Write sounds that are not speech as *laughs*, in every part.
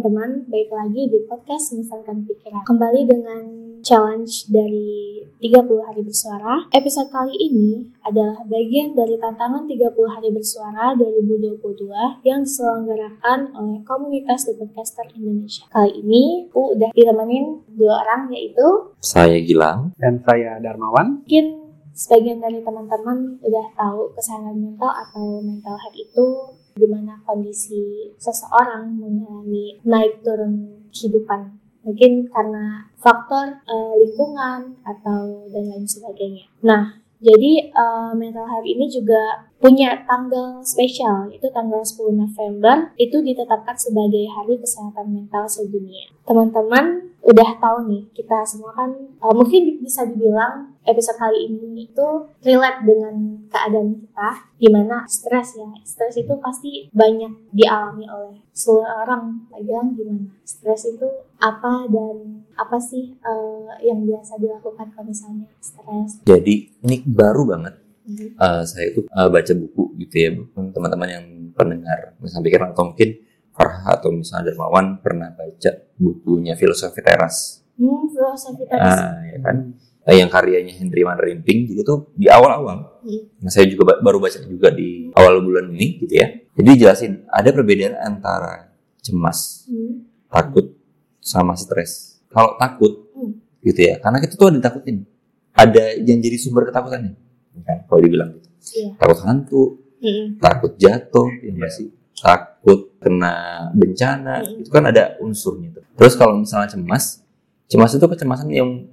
teman-teman, baik lagi di podcast Misalkan Pikiran. Kembali dengan challenge dari 30 hari bersuara. Episode kali ini adalah bagian dari tantangan 30 hari bersuara 2022 yang diselenggarakan oleh komunitas The Podcaster Indonesia. Kali ini aku udah ditemenin dua orang yaitu Saya Gilang. dan saya Darmawan. mungkin sebagian dari teman-teman udah tahu kesehatan mental atau mental health itu di mana kondisi seseorang mengalami naik turun kehidupan mungkin karena faktor eh, lingkungan atau dan lain sebagainya. Nah, jadi eh, mental health ini juga punya tanggal spesial yaitu tanggal 10 November itu ditetapkan sebagai Hari Kesehatan Mental Sedunia. Teman-teman udah tahu nih kita semua kan eh, mungkin bisa dibilang episode kali ini itu relate dengan keadaan kita gimana stres ya. Stres itu pasti banyak dialami oleh semua orang. Gilang gimana? Stres itu apa dan apa sih eh, yang biasa dilakukan kalau misalnya stres? Jadi ini baru banget. Eh, saya itu eh, baca buku gitu ya. Teman-teman yang pendengar misalnya pikiran atau mungkin Farha atau misalnya Darmawan pernah baca bukunya Filosofi Teras. hmm, filosofi tadi Ah, ya kan? Eh, yang karyanya Henry Mandarin Pink jadi tuh di awal-awal. Hmm. Nah, saya juga ba- baru baca juga di awal bulan ini gitu ya. Jadi jelasin ada perbedaan antara cemas, Hmm. takut sama stres. Kalau takut Hmm. gitu ya, karena kita tuh ada ditakutin. Ada yang jadi sumber ketakutannya. Kan? Kalau dibilang gitu. Iya. Takut hantu, Hmm. takut jatuh, ya nggak sih? Kena bencana, Hmm. itu kan ada unsurnya tuh. Terus kalau misalnya cemas, cemas itu kecemasan yang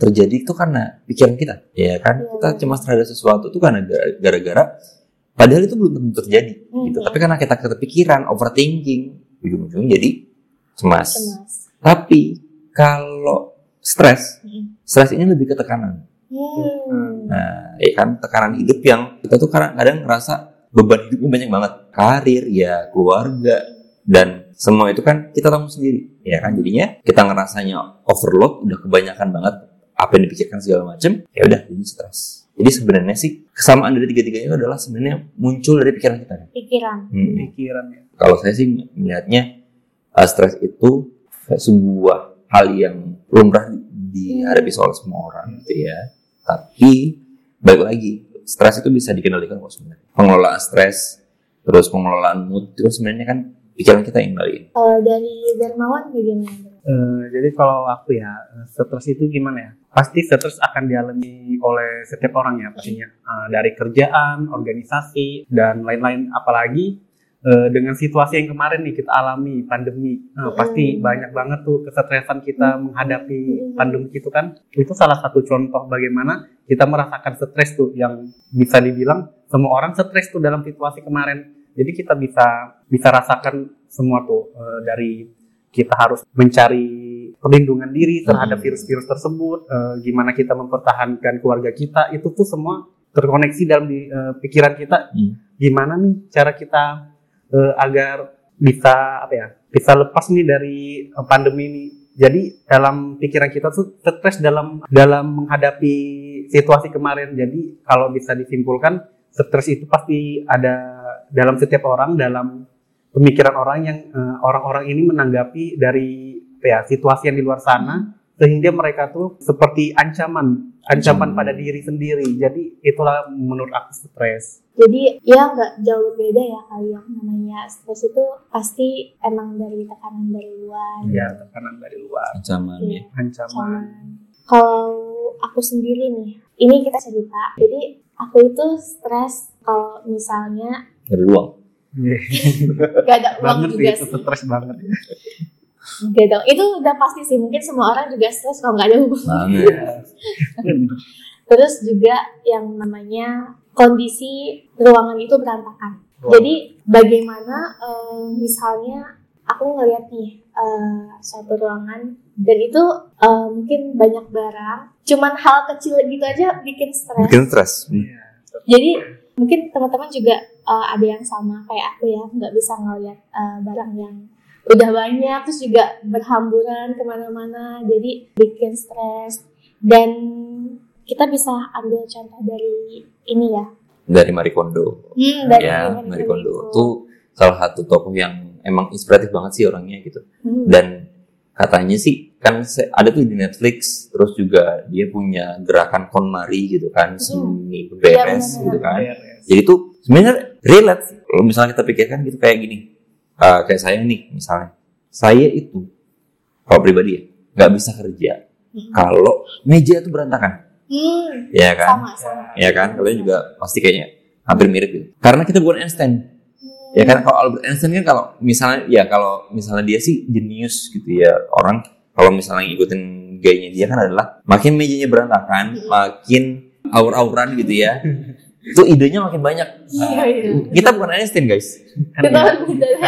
terjadi itu karena pikiran kita, ya kan? Iya. Kita cemas terhadap sesuatu itu karena gara- gara-gara padahal itu belum tentu terjadi, gitu. Mhm. Tapi karena kita kepikiran, overthinking, ujung-ujungnya jadi cemas. cemas Tapi kalau stres, Hmm. stres ini lebih ke tekanan. Hmm. Nah, ya kan tekanan hidup yang kita tuh kadang-kadang ngerasa beban hidupnya banyak banget. Karir, ya, keluarga, dan semua itu kan kita tanggung sendiri. Ya kan jadinya kita ngerasanya overload, udah kebanyakan banget apa yang dipikirkan segala macem, ya udah jadi stres. Jadi sebenarnya sih kesamaan dari tiga-tiganya itu adalah sebenarnya muncul dari pikiran kita. pikiran Hmm. Pikiran ya. Kalau saya sih melihatnya uh, stres itu sebuah hal yang lumrah dihadapi oleh semua orang gitu ya. Tapi balik lagi, stres itu bisa dikendalikan kok sebenarnya. Pengelolaan stres, terus pengelolaan mood itu sebenarnya kan pikiran kita yang kendaliin. kalau dari Darmawan bagaimana Eh, jadi kalau aku ya, eh, stres itu gimana ya? Pasti stres akan dialami oleh setiap orang ya pastinya. Eh, dari kerjaan, organisasi, dan lain-lain. Apalagi eh, dengan situasi yang kemarin nih kita alami, pandemi. Pasti Hmm. banyak banget tuh kesetresan kita Hmm. menghadapi Hmm. pandemi itu kan. Itu salah satu contoh bagaimana kita merasakan stres tuh yang bisa dibilang semua orang stres tuh dalam situasi kemarin. Jadi kita bisa bisa rasakan semua tuh eh, dari kita harus mencari perlindungan diri terhadap Hmm. virus-virus tersebut, eh, gimana kita mempertahankan keluarga kita, itu tuh semua terkoneksi dalam di, eh, pikiran kita. Hmm. Gimana nih cara kita eh, agar bisa apa ya, bisa lepas nih dari eh, pandemi ini. Jadi dalam pikiran kita tuh stres dalam dalam menghadapi situasi kemarin. Jadi kalau bisa disimpulkan, stres itu pasti ada dalam setiap orang, dalam pemikiran orang yang eh, orang-orang ini menanggapi dari ya situasi yang di luar sana sehingga mereka tuh seperti ancaman ancaman Hmm. pada diri sendiri jadi itulah menurut aku stres Jadi ya nggak jauh beda ya kali yang namanya stres itu pasti emang dari tekanan dari luar. ya tekanan dari luar Ancaman Iya. ya. ancaman kalau aku sendiri nih, ini kita cerita. Jadi aku itu stres kalau misalnya Dari ruang. *laughs* gak ada uang banget juga sih itu sih. stres banget ya. Gak ada. Itu udah pasti sih. Mungkin semua orang juga stres kalau nggak ada uang. Banget. *laughs* Terus juga yang namanya kondisi ruangan itu berantakan. Wow. Jadi bagaimana eh, misalnya aku ngeliat nih eh, suatu ruangan dan itu eh, mungkin banyak barang, cuman hal kecil gitu aja bikin stres. Bikin stres. Hmm. Iya. Jadi mungkin teman-teman juga eh, ada yang sama kayak aku ya, nggak bisa ngeliat eh, barang yang udah banyak, terus juga berhamburan ke mana-mana, jadi bikin stres. Dan kita bisa ambil contoh dari ini ya, Dari Marie Kondo. hmm, dari ya, Marie Marie Kondo itu. salah satu tokoh yang emang inspiratif banget sih orangnya gitu Hmm. dan katanya sih kan ada tuh di Netflix terus juga dia punya gerakan KonMari gitu kan seni Iya, beberes benar-benar. gitu kan Beres. jadi tuh sebenarnya relate kalau misalnya kita pikirkan gitu kayak gini eh, kayak saya nih misalnya saya itu kalau pribadi ya nggak bisa kerja Hmm. kalau meja itu berantakan Hmm. ya kan Sama, sama. ya kan kalian juga pasti kayaknya hampir mirip gitu karena kita bukan Einstein Hmm. ya kan kalau Albert Einstein kan kalau misalnya ya kalau misalnya dia sih jenius gitu ya orang kalau misalnya ngikutin gayanya dia kan adalah makin mejanya berantakan makin aur-auran gitu ya *laughs* itu idenya makin banyak Iya, iya. kita bukan Einstein guys Kita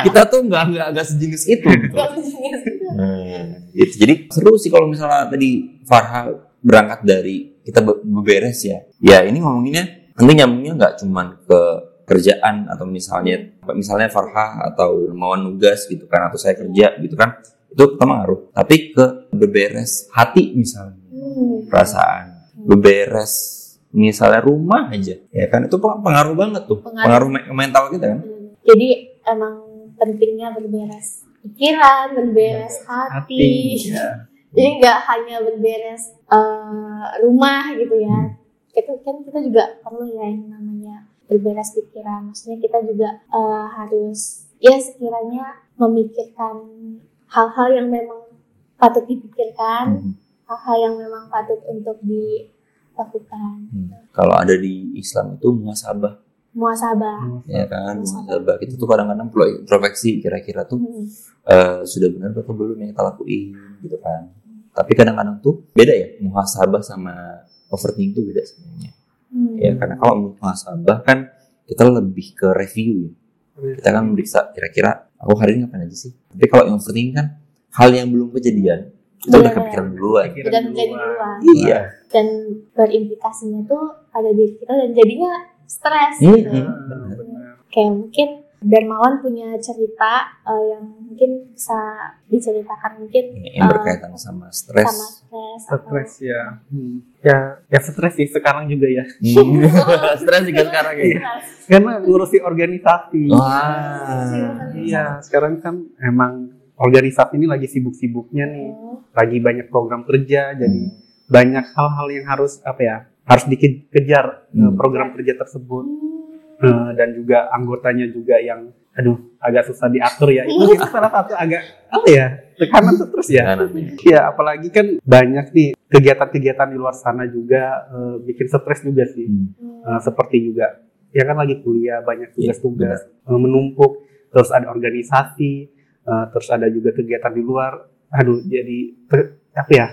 kita tuh nggak nggak nggak sejenis itu gitu. punya gitu. Hmm, gitu. Jadi seru sih kalau misalnya tadi Farha berangkat dari kita be- beberes ya. Ya ini ngomonginnya nanti nyambungnya nggak cuman ke kerjaan atau misalnya misalnya Farha atau mau nugas gitu kan atau saya kerja gitu kan itu pertama ngaruh. Tapi ke beberes hati misalnya Hmm. perasaan beberes misalnya rumah aja ya kan itu peng- pengaruh banget tuh Pengaruh. pengaruh me- mental kita kan Jadi emang pentingnya berberes pikiran, berberes hati. hati ya. Jadi nggak hanya berberes eh, rumah gitu ya. Itu kan kita juga perlu ya yang namanya berberes pikiran. Maksudnya kita juga eh, harus ya sekiranya memikirkan hal-hal yang memang patut dipikirkan, Hmm. hal-hal yang memang patut untuk dilakukan. Hmm. kalau ada di Islam itu muhasabah Muasabah. ya kan muhasabah kita tuh kadang-kadang perlu introspeksi kira-kira tuh Hmm. eh, sudah benar atau belum yang kita lakuin gitu kan tapi kadang-kadang tuh beda ya muhasabah sama overthinking tuh beda sebenarnya Hmm. ya karena kalau muhasabah kan kita lebih ke review ya kita kan meriksa kira-kira aku hari ini ngapain aja sih tapi kalau yang overthinking kan hal yang belum kejadian itu udah Benar. kepikiran duluan Dan menjadi duluan. iya dan berimplikasinya tuh pada diri kita dan jadinya stres Hmm, gitu. hmm. Benar. Kayak mungkin Dermawan punya cerita eh, yang mungkin bisa diceritakan mungkin yang eh, berkaitan sama stres sama stres. atau- stres ya Hmm. ya ya stres sih sekarang juga ya Hmm. *laughs* stres juga sekarang ya Stres. karena ngurusi organisasi wah iya sekarang kan emang organisasi ini lagi sibuk-sibuknya nih lagi banyak program kerja jadi banyak hal-hal yang harus apa ya harus dikejar eh, Hmm. program kerja tersebut Hmm. Eh, dan juga anggotanya juga yang aduh agak susah diatur ya. Itu *laughs* itu salah satu agak apa ya tekanan tuh terus ya. Ya apalagi kan banyak nih kegiatan-kegiatan di luar sana juga eh, bikin stres juga sih. Hmm. Eh, seperti juga ya kan lagi kuliah banyak Iya, tugas-tugas eh, menumpuk terus ada organisasi eh, terus ada juga kegiatan di luar. Aduh jadi ter- apa ya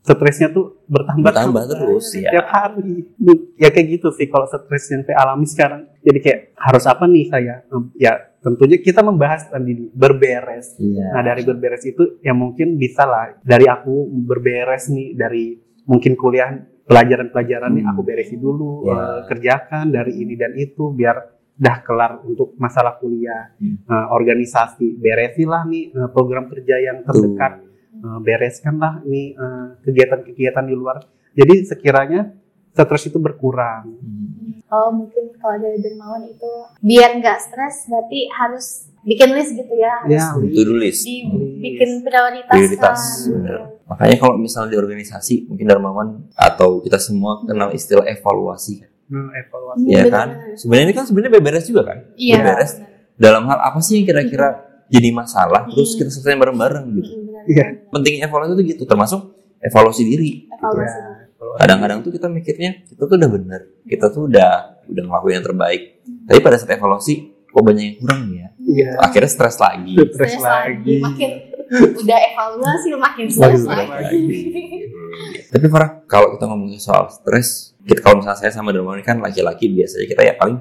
stresnya tuh bertambah bertambah terus ya tiap hari. Ya kayak gitu sih kalau stres yang saya alami sekarang. Jadi kayak harus apa nih saya ya tentunya kita membahas tadi nih, berberes. Iya. nah dari berberes itu ya mungkin bisa lah. Dari aku berberes nih dari mungkin kuliah pelajaran-pelajaran nih Hmm. aku beresi dulu Ya. kerjakan dari ini dan itu biar dah kelar untuk masalah kuliah. Hmm. Eh, organisasi. Beresilah nih eh, program kerja yang terdekat Eh, bereskanlah nih eh, kegiatan-kegiatan di luar. Jadi sekiranya stres itu berkurang. Hmm. Oh mungkin kalau dari Dermawan itu biar nggak stres berarti harus bikin list gitu ya harus Ya, to do list dibikin prioritas. Prioritas, kan. makanya kalau misalnya di organisasi mungkin Darmawan atau kita semua kenal istilah evaluasi kan evaluasi. Hmm, ya bener, kan sebenarnya ini kan sebenarnya beberes juga kan Iya. beberes dalam hal apa sih yang kira-kira jadi masalah terus kita selesai bareng-bareng gitu Hmm, bener, Iya. pentingnya evaluasi itu gitu termasuk evaluasi diri Evaluasi. Ya, evaluasi. kadang-kadang tuh kita mikirnya kita tuh udah bener kita tuh udah udah ngelakuin yang terbaik tapi pada saat evaluasi kok banyak yang kurang ya Iya. akhirnya stres lagi Stres lagi. Makin udah evaluasi makin Makin stres lagi. lagi. tapi Farah kalau kita ngomongin soal stres kita kalau misalnya saya sama Darmawan ini kan laki-laki biasanya kita ya paling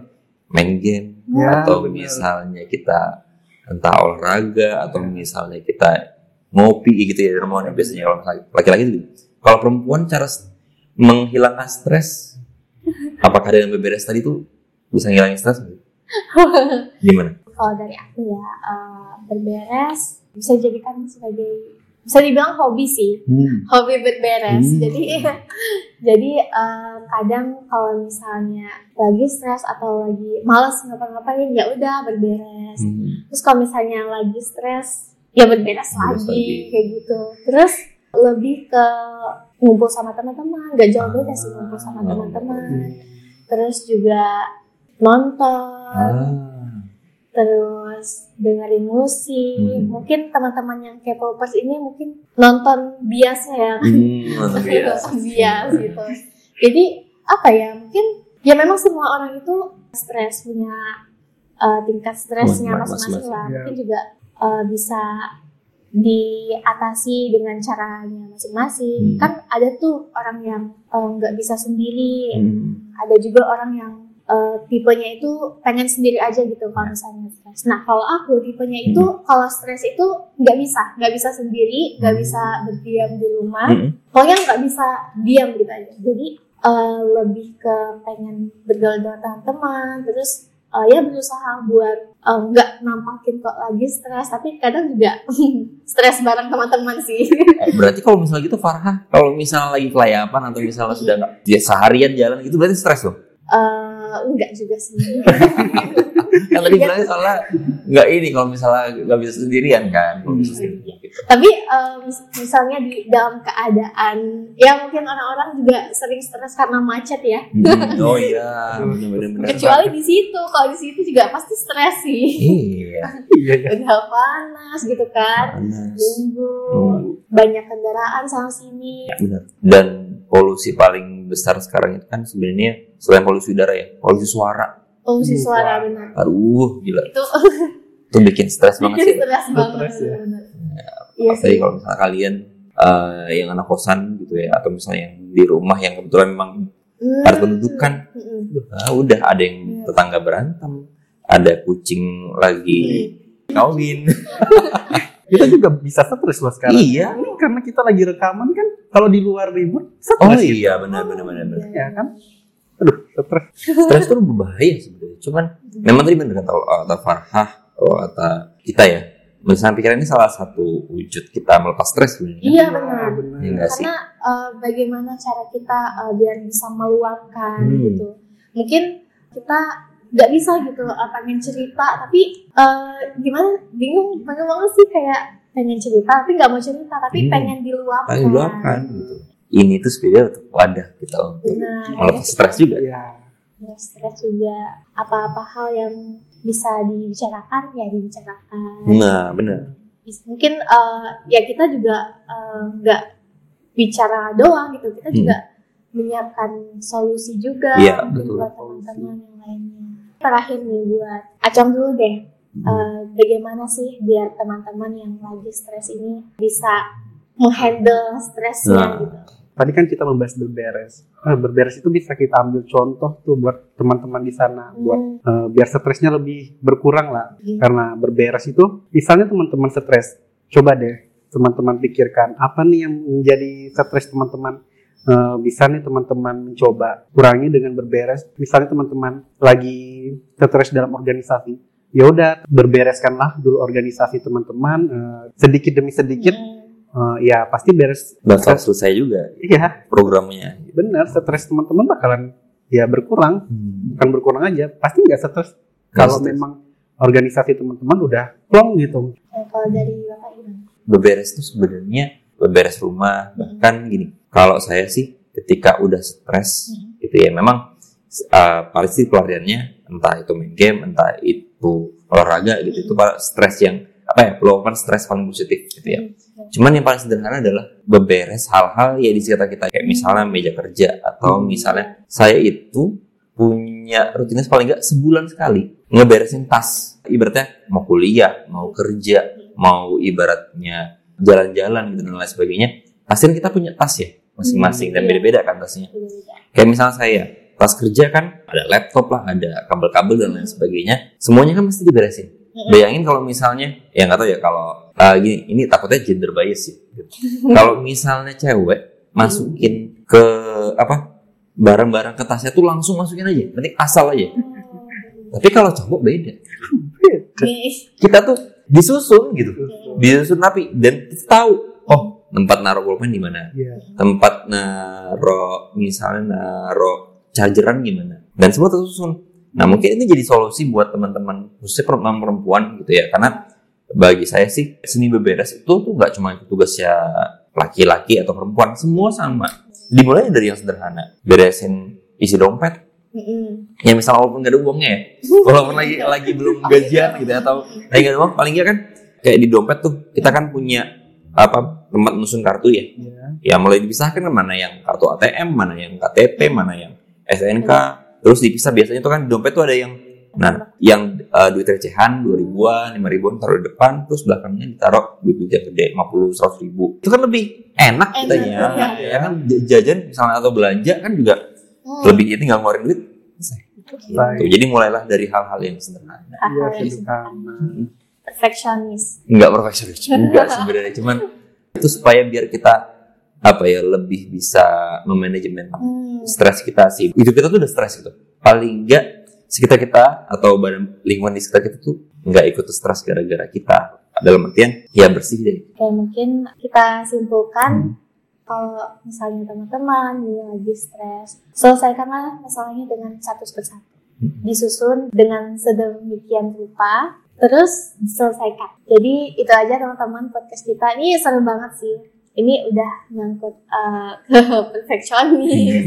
main game Ya, atau misalnya kita entah olahraga atau misalnya kita ngopi gitu ya Darmawan ya biasanya kalau laki-laki itu gitu. kalau perempuan cara menghilangkan stres apakah dengan beberes tadi tuh bisa ngilangin stres *laughs* gimana Kalau dari aku ya eh, berberes bisa jadikan sebagai bisa dibilang hobi sih Hmm. hobi berberes Hmm. jadi *laughs* jadi eh, kadang kalau misalnya lagi stres atau lagi malas ngapa-ngapain ya udah berberes Hmm. terus kalau misalnya lagi stres ya berberes Berberes lagi, lagi. kayak gitu terus lebih ke ngumpul sama teman-teman nggak jauh beda sih ngumpul sama Ah. teman-teman terus juga nonton Ah. terus dengerin musik Hmm. mungkin teman-teman yang K-popers ini mungkin nonton biasa ya Hmm, luar *laughs* biasa. nonton bias gitu jadi apa ya mungkin ya memang semua orang itu stres punya uh, tingkat stresnya Mas- masing-masing lah Ya. mungkin juga uh, bisa diatasi dengan caranya masing-masing Hmm. kan ada tuh orang yang uh, nggak bisa sendiri Hmm. ada juga orang yang uh, tipenya itu pengen sendiri aja gitu kalau misalnya stres. Nah kalau aku tipenya itu kalau stres itu nggak bisa, nggak bisa sendiri, nggak Hmm. bisa berdiam di rumah. Hmm. Pokoknya nggak bisa diam gitu aja. Jadi uh, lebih ke pengen bergaul dengan teman-teman, terus uh, ya berusaha buat uh, nggak nampakin kok lagi stres, tapi kadang juga *laughs* stres bareng teman-teman sih. Eh, berarti kalau misalnya gitu Farha, kalau misalnya lagi kelayapan atau misalnya sudah nggak dia seharian jalan gitu berarti stres loh. Uh, enggak juga sih. *laughs* Tadi bilangnya soalnya nggak ini kalau misalnya nggak bisa sendirian kan. Kalau bisa sendirian gitu. Tapi em, misalnya di dalam keadaan ya mungkin orang-orang juga sering stres karena macet ya. Hmm, Oh *laughs* iya, benar-benar. Kecuali di situ, kalau di situ juga pasti stres sih. Iya. Iya, *laughs* iya. Udah panas gitu kan, Panas. nunggu Hmm. banyak kendaraan sana sini. Benar. Dan polusi paling besar sekarang itu kan sebenarnya selain polusi udara ya, polusi suara. Polusi Hmm, suara benar. Aduh, gila. Itu Itu bikin stres *laughs* banget sih. stres banget. Stres ya. benar. Iya Apalagi kalau misalnya kalian eh, yang anak kosan gitu ya, atau misalnya yang di rumah yang kebetulan memang Hmm. padat pendudukan, Mm-mm. nah, udah ada yang Iya. tetangga berantem, ada kucing lagi kawin. *laughs* Kita juga bisa stres loh sekarang. Iya. Ini karena kita lagi rekaman kan, kalau di luar ribut, Oh stres. gitu. iya, benar benar benar. benar. Ya kan? Aduh, stres. Stres itu berbahaya sebenarnya. Cuman memang tadi benar kata kata Farhah atau kata kita ya. Misalnya pikiran ini salah satu wujud kita melepas stres sebenarnya. Iya benar. benar. Iya karena eh, bagaimana cara kita eh, biar bisa meluapkan Hmm. gitu mungkin kita nggak bisa gitu eh, pengen cerita tapi eh, gimana bingung bingung banget sih kayak pengen cerita tapi nggak mau cerita tapi Hmm. pengen diluapkan Pengen luapkan gitu. Ini tuh sebenarnya untuk wadah kita untuk benar melepas stres juga. Iya. Ya, stres juga apa-apa hal yang bisa dibicarakan ya dibicarakan Nah, benar. Mungkin eh, ya kita juga eh, nggak bicara doang gitu kita Hmm. juga menyiapkan solusi juga Iya, mungkin betul. buat teman-teman yang lainnya terakhir nih buat acong dulu deh Eh, bagaimana sih biar teman-teman yang lagi stres ini bisa menghandle stresnya Nah. gitu Tadi kan kita membahas berberes. Eh, berberes itu bisa kita ambil contoh tuh buat teman-teman di sana, buat Hmm, eh, biar stresnya lebih berkurang lah. Iya. Karena berberes itu, misalnya teman-teman stres, coba deh teman-teman pikirkan apa nih yang menjadi stres teman-teman. Eh, bisa nih teman-teman mencoba kurangi dengan berberes. Misalnya teman-teman lagi stres dalam organisasi, ya udah berbereskanlah dulu organisasi teman-teman eh, sedikit demi sedikit. hmm, eh, ya pasti beres. Bakal selesai juga Iya, programnya. benar. Stres teman-teman bakalan ya berkurang Hmm. bukan berkurang aja pasti nggak stres kalau stres. memang organisasi teman-teman udah plong gitu eh, kalau dari bapak Iwan Beberes itu sebenarnya beberes rumah bahkan gini. Kalau saya sih ketika udah stres Hmm. gitu ya memang uh, pasti pelariannya entah itu main game, entah itu olahraga gitu itu para stres yang apa ya peluangkan stres paling positif gitu ya. Cuman yang paling sederhana adalah beberes hal-hal ya di sekitar kita kayak misalnya meja kerja atau Hmm. misalnya saya itu punya rutinitas paling nggak sebulan sekali ngeberesin tas. Ibaratnya mau kuliah, mau kerja, mau ibaratnya jalan-jalan gitu dan lain sebagainya. Pasti kita punya tas ya masing-masing dan Hmm, iya. beda-beda kan tasnya. Beda-beda. Kayak misalnya saya, tas kerja kan ada laptop lah, ada kabel-kabel dan lain sebagainya. Semuanya kan mesti diberesin. Mm-mm. Bayangin kalau misalnya, ya nggak tahu ya kalau uh, gini, ini takutnya gender bias sih. gitu. *laughs* kalau misalnya cewek masukin ke apa barang-barang ke tasnya tuh langsung masukin aja, penting asal aja. Tapi kalau cowok beda. Kita tuh disusun gitu, disusun rapi dan tahu, oh tempat naruh pulpen di mana Iya. tempat naruh misalnya naruh chargeran gimana dan semua tersusun nah mungkin ini jadi solusi buat teman-teman khususnya perempuan-perempuan gitu ya. Karena bagi saya sih seni beberes itu tuh nggak cuma tugasnya laki-laki atau perempuan semua sama. Dimulai dari yang sederhana beresin isi dompet. Mm-mm. ya misal walaupun gak ada uangnya ya. *laughs* Walaupun lagi lagi belum gajian gitu ya, atau lagi gak ada uang paling nggak kan kayak di dompet tuh kita kan punya apa tempat nusun kartu ya. Iya. ya mulai dipisahkan kan mana yang kartu ATM mana yang KTP mana yang SNK terus dipisah biasanya tuh kan di dompet tuh ada yang nah yang eh, duit recehan dua ribuan lima ribuan taruh di depan terus belakangnya ditaruh duit duit yang gede lima puluh seratus ribu itu kan lebih enak Enak, kitanya iya. ya kan jajan misalnya atau belanja kan juga Hmm. lebih ini tinggal ngeluarin duit gitu. Baik. jadi mulailah dari hal-hal yang sederhana Hal-hal Iya, yang sederhana. perfeksionis. nggak profesional juga *laughs* sebenarnya cuman itu supaya biar kita apa ya lebih bisa memanajemen Hmm. stres kita sih hidup kita tuh udah stres gitu paling enggak sekitar kita atau badan lingkungan di sekitar kita tuh nggak ikut stres gara-gara kita dalam artian ya bersih deh Kayak mungkin kita simpulkan kalau misalnya teman-teman ini lagi stres, selesaikanlah masalahnya dengan satu persatu. Disusun dengan sedemikian rupa, terus diselesaikan. Jadi itu aja teman-teman podcast kita. Ini seru banget sih. Ini udah nyangkut eh, *laughs* ke perfeksionis.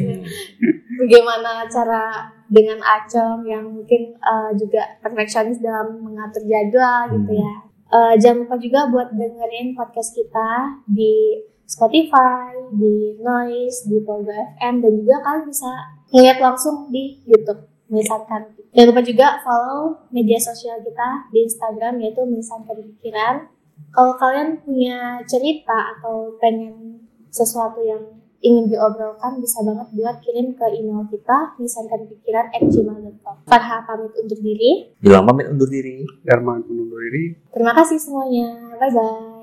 *laughs* Bagaimana cara dengan Acong yang mungkin eh, juga perfeksionis dalam mengatur jadwal gitu ya. Eh, jangan lupa juga buat dengerin podcast kita di Spotify, di Noise, di Pogo FM, dan juga kalian bisa ngeliat langsung di YouTube. Misalkan. Jangan lupa juga follow media sosial kita di Instagram yaitu Misalkan Pikiran. Kalau kalian punya cerita atau pengen sesuatu yang ingin diobrolkan bisa banget buat kirim ke email kita misalkanpikiran@gmail.com. Farha pamit undur diri. Bilang pamit undur diri Darman undur diri. Terima kasih semuanya. Bye bye.